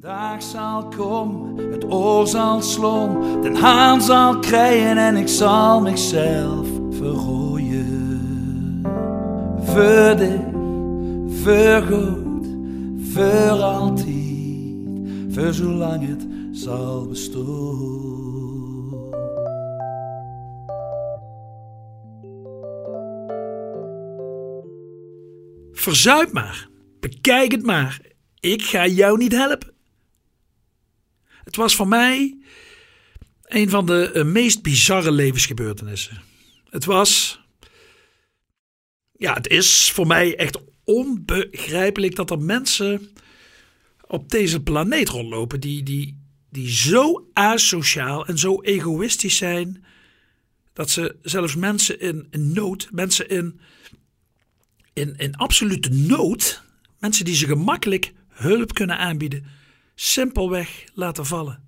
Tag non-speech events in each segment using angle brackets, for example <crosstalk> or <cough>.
dag zal komen, het oor zal slom, den haan zal krijgen en ik zal mezelf verrooien. Voor dich, voor goed, voor altijd, voor zolang het zal bestaan. Verzuip maar. Bekijk het maar. Ik ga jou niet helpen. Het was voor mij een van de eh, meest bizarre levensgebeurtenissen. Het was. Ja, het is voor mij echt onbegrijpelijk dat er mensen op deze planeet rondlopen die, die, die zo asociaal en zo egoïstisch zijn. Dat ze zelfs mensen in, in nood, mensen in, in, in absolute nood, mensen die ze gemakkelijk hulp kunnen aanbieden, simpelweg laten vallen.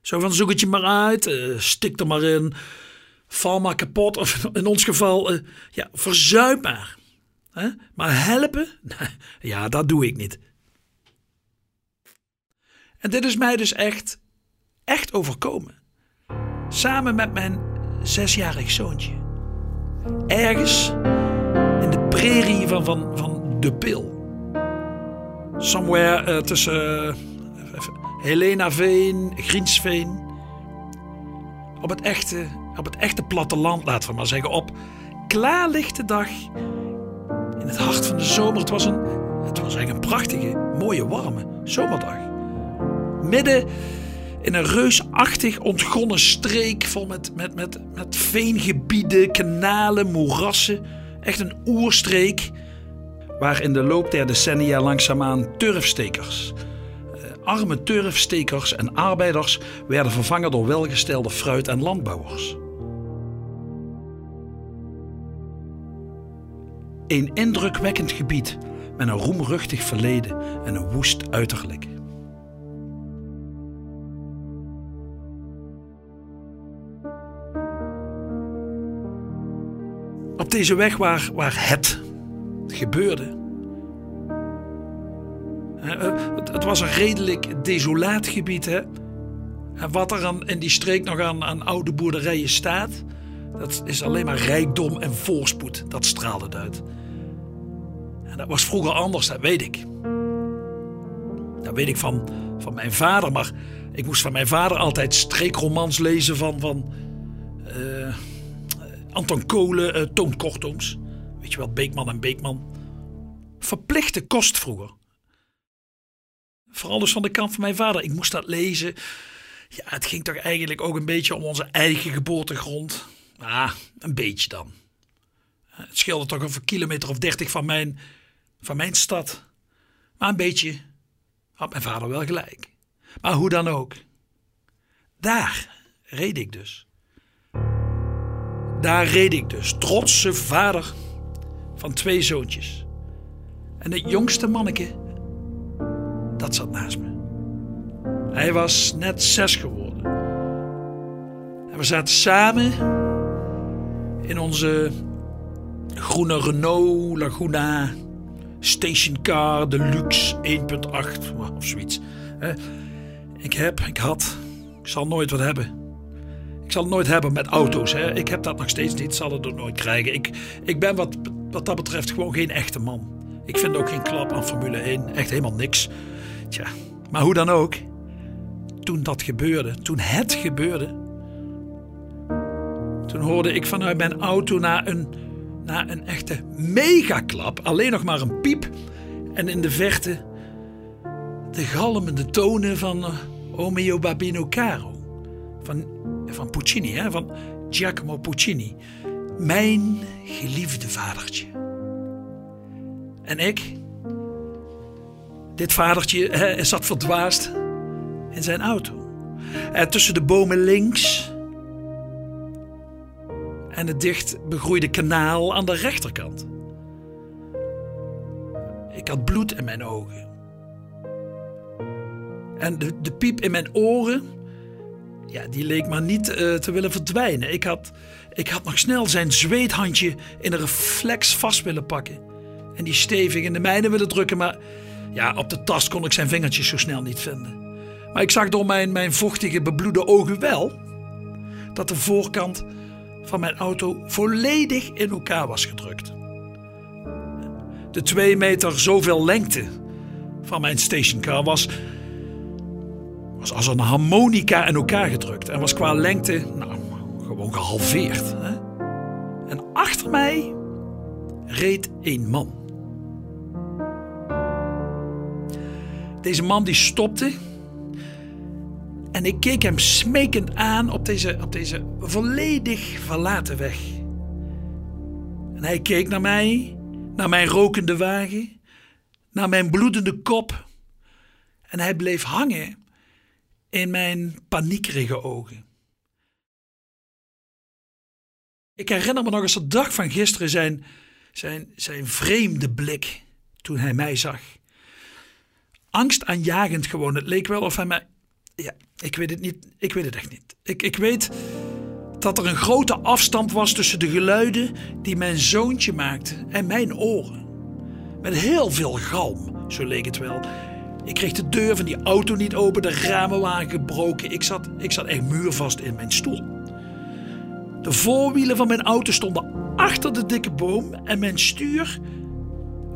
Zo van zoek het je maar uit, eh, stik er maar in, val maar kapot of <laughs> in ons geval, eh, ja, verzuim maar. Maar helpen? <laughs> ja, dat doe ik niet. En dit is mij dus echt, echt overkomen. Samen met mijn zesjarig zoontje. Ergens in de prairie van, van, van De Pil. Somewhere eh, tussen uh, Helena Veen, Griensveen. Op het, echte, op het echte platteland, laten we maar zeggen. Op klaarlichte dag. In het hart van de zomer. Het was, een, het was eigenlijk een prachtige, mooie, warme zomerdag. Midden in een reusachtig ontgonnen streek vol met, met, met, met veengebieden, kanalen, moerassen. Echt een oerstreek waar in de loop der decennia langzaamaan turfstekers, arme turfstekers en arbeiders werden vervangen door welgestelde fruit- en landbouwers. Een indrukwekkend gebied met een roemruchtig verleden en een woest uiterlijk. Op deze weg waar, waar het gebeurde. Het, het was een redelijk desolaat gebied. Hè? Wat er in die streek nog aan, oude boerderijen staat, dat is alleen maar rijkdom en voorspoed. Dat straalde het uit. En dat was vroeger anders, dat weet ik. Dat weet ik van, van mijn vader, maar ik moest van mijn vader altijd streekromans lezen van, van uh, Anton Kolen, Toon Kortooms. Weet je wel, Beekman en Beekman. Verplichte kost vroeger. Vooral dus van de kant van mijn vader. Ik moest dat lezen. Ja, het ging toch eigenlijk ook een beetje om onze eigen geboortegrond. Ah, een beetje dan. Het scheelde toch over kilometer of dertig van mijn, van mijn stad. Maar een beetje had mijn vader wel gelijk. Maar hoe dan ook. Daar reed ik dus. Daar reed ik dus, trotse vader van twee zoontjes. En het jongste manneke, dat zat naast me. Hij was net zes geworden. En we zaten samen in onze groene Renault Laguna stationcar deluxe 1.8 of zoiets. Ik heb, ik had, ik zal nooit wat hebben. Ik zal het nooit hebben met auto's. Hè. Ik heb dat nog steeds niet, zal het ook nooit krijgen. Ik, ik ben wat, wat dat betreft gewoon geen echte man. Ik vind ook geen klap aan Formule 1. Echt helemaal niks. Maar hoe dan ook. Toen dat gebeurde, toen het gebeurde. Toen hoorde ik vanuit mijn auto naar een, een echte megaklap. Alleen nog maar een piep. En in de verte de galmende tonen van uh, Omeo Babino Caro. Van, van Puccini, hè? van Giacomo Puccini. Mijn geliefde vadertje. En ik, dit vadertje, zat verdwaasd in zijn auto. En tussen de bomen links en het dicht begroeide kanaal aan de rechterkant. Ik had bloed in mijn ogen. En de, de piep in mijn oren, ja, die leek maar niet uh, te willen verdwijnen. Ik had, ik had nog snel zijn zweethandje in een reflex vast willen pakken. En die stevig in de mijne willen drukken, maar Ja, op de tast kon ik zijn vingertjes zo snel niet vinden. Maar ik zag door mijn, mijn vochtige, bebloede ogen wel dat de voorkant van mijn auto volledig in elkaar was gedrukt. De twee meter zoveel lengte van mijn stationcar was, was als een harmonica in elkaar gedrukt en was qua lengte nou, gewoon gehalveerd. Hè? En achter mij reed een man. Deze man die stopte en ik keek hem smekend aan op deze, op deze volledig verlaten weg. En hij keek naar mij, naar mijn rokende wagen, naar mijn bloedende kop. En hij bleef hangen in mijn paniekerige ogen. Ik herinner me nog eens de dag van gisteren zijn, zijn, zijn vreemde blik toen hij mij zag. Angstaanjagend gewoon. Het leek wel of hij mij ja, ik weet het niet. Ik weet het echt niet. Ik, ik weet dat er een grote afstand was tussen de geluiden die mijn zoontje maakte en mijn oren. Met heel veel galm, zo leek het wel. Ik kreeg de deur van die auto niet open, de ramen waren gebroken. Ik zat, ik zat echt muurvast in mijn stoel. De voorwielen van mijn auto stonden achter de dikke boom en mijn stuur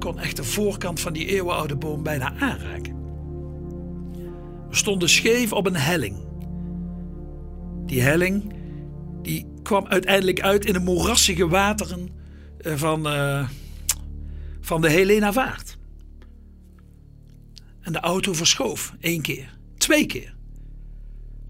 kon echt de voorkant van die eeuwenoude boom bijna aanraken. We stonden scheef op een helling. Die helling die kwam uiteindelijk uit in de moerassige wateren eh, van, uh, van de Helena Vaart. En de auto verschoof één keer, twee keer.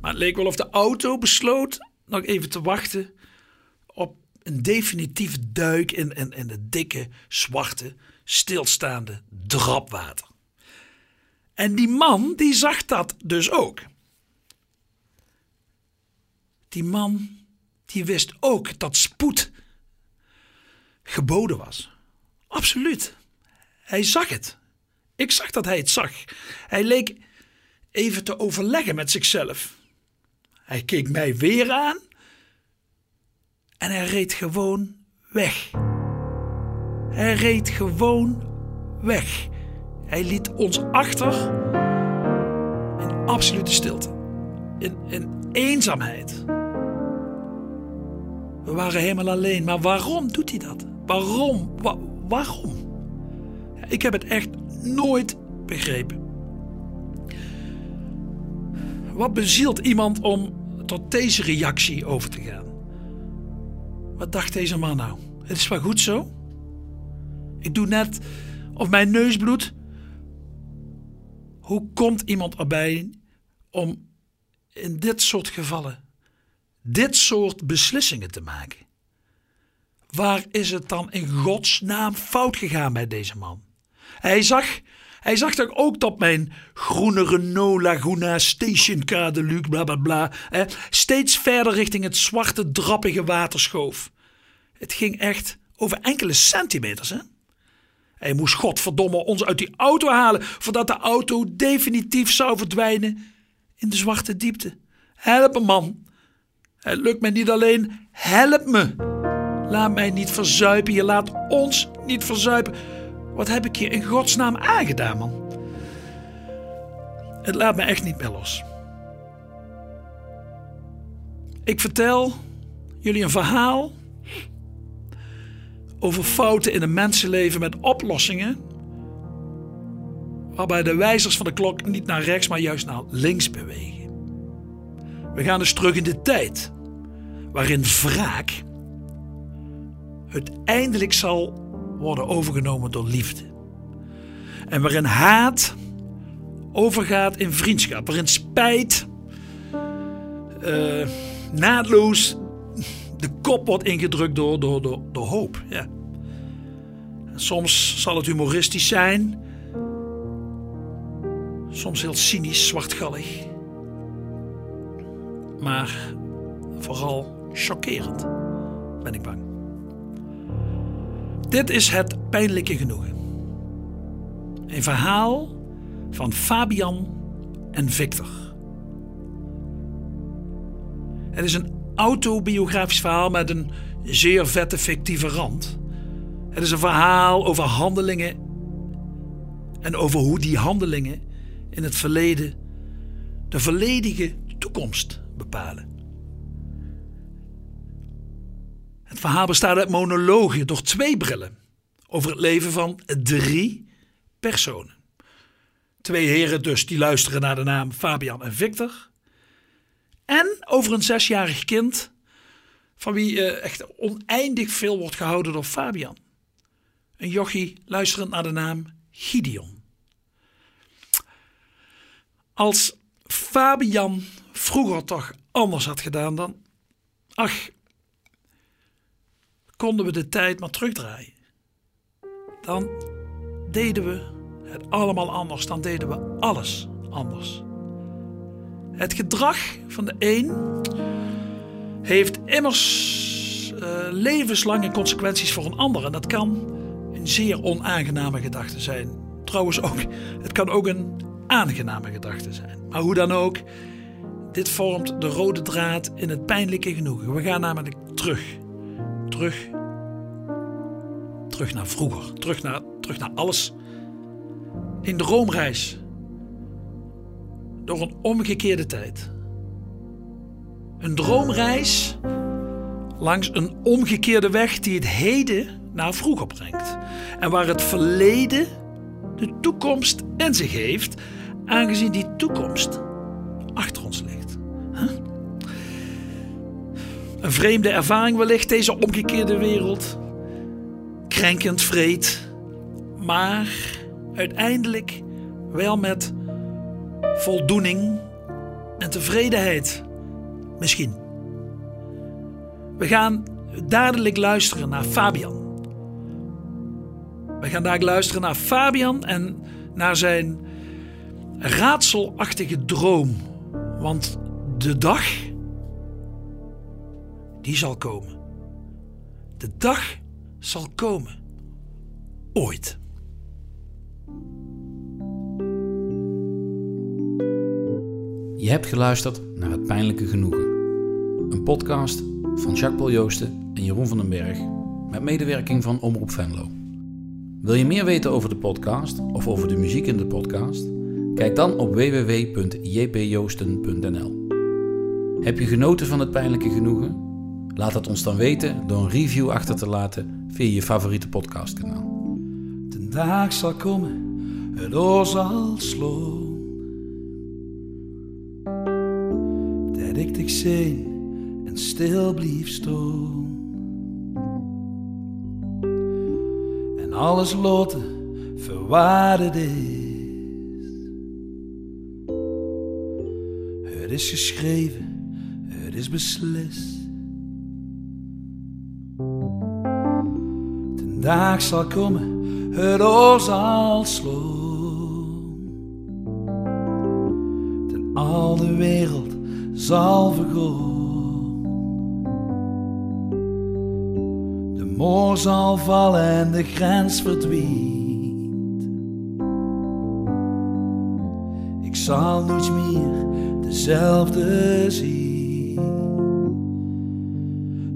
Maar het leek wel of de auto besloot nog even te wachten op een definitieve duik in, in, in de dikke, zwarte, stilstaande drapwater. En die man, die zag dat dus ook. Die man, die wist ook dat spoed geboden was. Absoluut. Hij zag het. Ik zag dat hij het zag. Hij leek even te overleggen met zichzelf. Hij keek mij weer aan en hij reed gewoon weg. Hij reed gewoon weg. Hij liet ons achter in absolute stilte, in, in eenzaamheid. We waren helemaal alleen. Maar waarom doet hij dat? Waarom? waarom? Ik heb het echt nooit begrepen. Wat bezielt iemand om tot deze reactie over te gaan? Wat dacht deze man nou? Het is wel goed zo. Ik doe net of mijn neus bloedt. Hoe komt iemand erbij om in dit soort gevallen dit soort beslissingen te maken? Waar is het dan in godsnaam fout gegaan bij deze man? Hij zag, hij zag toch ook dat mijn groene Renault Laguna Station de Luc, bla bla bla, steeds verder richting het zwarte drappige water schoof. Het ging echt over enkele centimeters, hè? Hij moest godverdomme ons uit die auto halen voordat de auto definitief zou verdwijnen in de zwarte diepte. Help me, man. Het lukt mij niet alleen. Help me. Laat mij niet verzuipen. Je laat ons niet verzuipen. Wat heb ik je in godsnaam aangedaan, man? Het laat me echt niet meer los. Ik vertel jullie een verhaal over fouten in een mensenleven met oplossingen. Waarbij de wijzers van de klok niet naar rechts, maar juist naar links bewegen. We gaan dus terug in de tijd, waarin wraak uiteindelijk zal worden overgenomen door liefde. En waarin haat overgaat in vriendschap, waarin spijt uh, naadloos de kop wordt ingedrukt door, door, door, hoop. Ja. Soms zal het humoristisch zijn, soms heel cynisch, zwartgallig, maar vooral chockerend, ben ik bang. Dit is het pijnlijke genoegen. Een verhaal van Fabian en Victor. Het is een autobiografisch verhaal met een zeer vette fictieve rand. Het is een verhaal over handelingen En over hoe die handelingen in het verleden de volledige toekomst bepalen. Het verhaal bestaat uit monologen door twee brillen over het leven van drie personen. Twee heren dus die luisteren naar de naam Fabian en Victor. En over een zesjarig kind van wie uh, echt oneindig veel wordt gehouden door Fabian. Een jochie luisterend naar de naam Gideon. Als Fabian vroeger toch anders had gedaan dan... Ach, konden we de tijd maar terugdraaien. Dan deden we het allemaal anders. Dan deden we alles anders. Het gedrag van de een heeft immers uh, levenslange consequenties voor een ander. En dat kan een zeer onaangename gedachte zijn. Trouwens ook, het kan ook een aangename gedachte zijn. Maar hoe dan ook, dit vormt de rode draad in het pijnlijke genoegen. We gaan namelijk terug. Terug. Terug naar vroeger. Terug naar, terug naar alles. In de roomreis. Door een omgekeerde tijd. Een droomreis langs een omgekeerde weg die het heden naar vroeger brengt. En waar het verleden de toekomst in zich heeft, aangezien die toekomst achter ons ligt. Een vreemde ervaring wellicht, deze omgekeerde wereld. Krenkend vreed, maar uiteindelijk wel met voldoening en tevredenheid. Misschien. We gaan dadelijk luisteren naar Fabian. We gaan dadelijk luisteren naar Fabian en naar zijn raadselachtige droom. Want de dag, die zal komen. De dag zal komen. Ooit. Je hebt geluisterd naar Het Pijnlijke Genoegen. Een podcast van Jacques Paul Joosten en Jeroen van den Berg met medewerking van Omroep Venlo. Wil je meer weten over de podcast of over de muziek in de podcast? Kijk dan op www.jpjoosten.nl. Heb je genoten van het pijnlijke genoegen? Laat het ons dan weten door een review achter te laten via je favoriete podcastkanaal. De dag zal komen, het oor zal slaan. Dat ik dich zien en stil blief staan. En alles loten verwaarde is. Het is geschreven, het is beslist. De dag zal komen, het oor zal slaan. En al de wereld zal vergaan. De moor zal vallen en de grens verdwijnt. Ik zal niets meer dezelfde zien.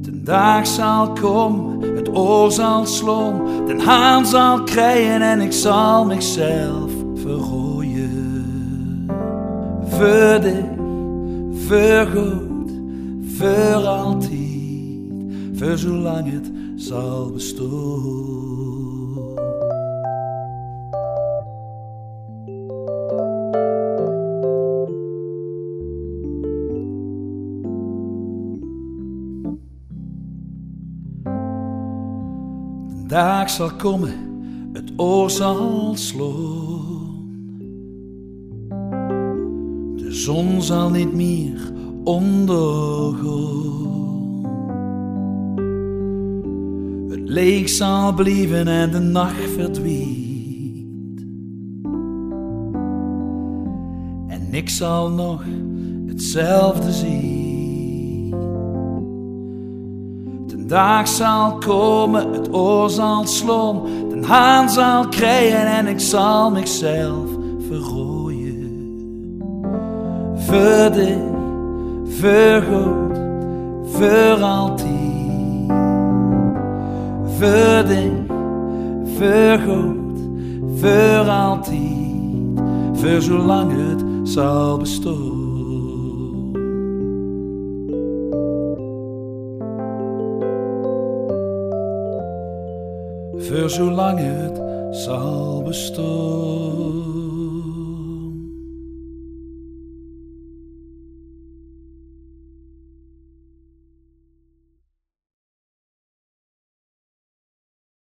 De dag zal komen, het oor zal slaan, de haan zal krijgen en ik zal mezelf verrooien. Voor dich, voor altijd, voor zolang het zal bestaan. dag zal komen, het oor zal slaan. Zon zal niet meer ondergaan. Het leeg zal blijven en de nacht verdwijnt. En ik zal nog hetzelfde zien. dag zal komen, het oor zal slaan, de haan zal krijgen en ik zal mezelf Voor dich, voor goed, voor altijd. Voor dich, voor altijd, zolang het zal bestaan. Voor zolang het zal bestaan.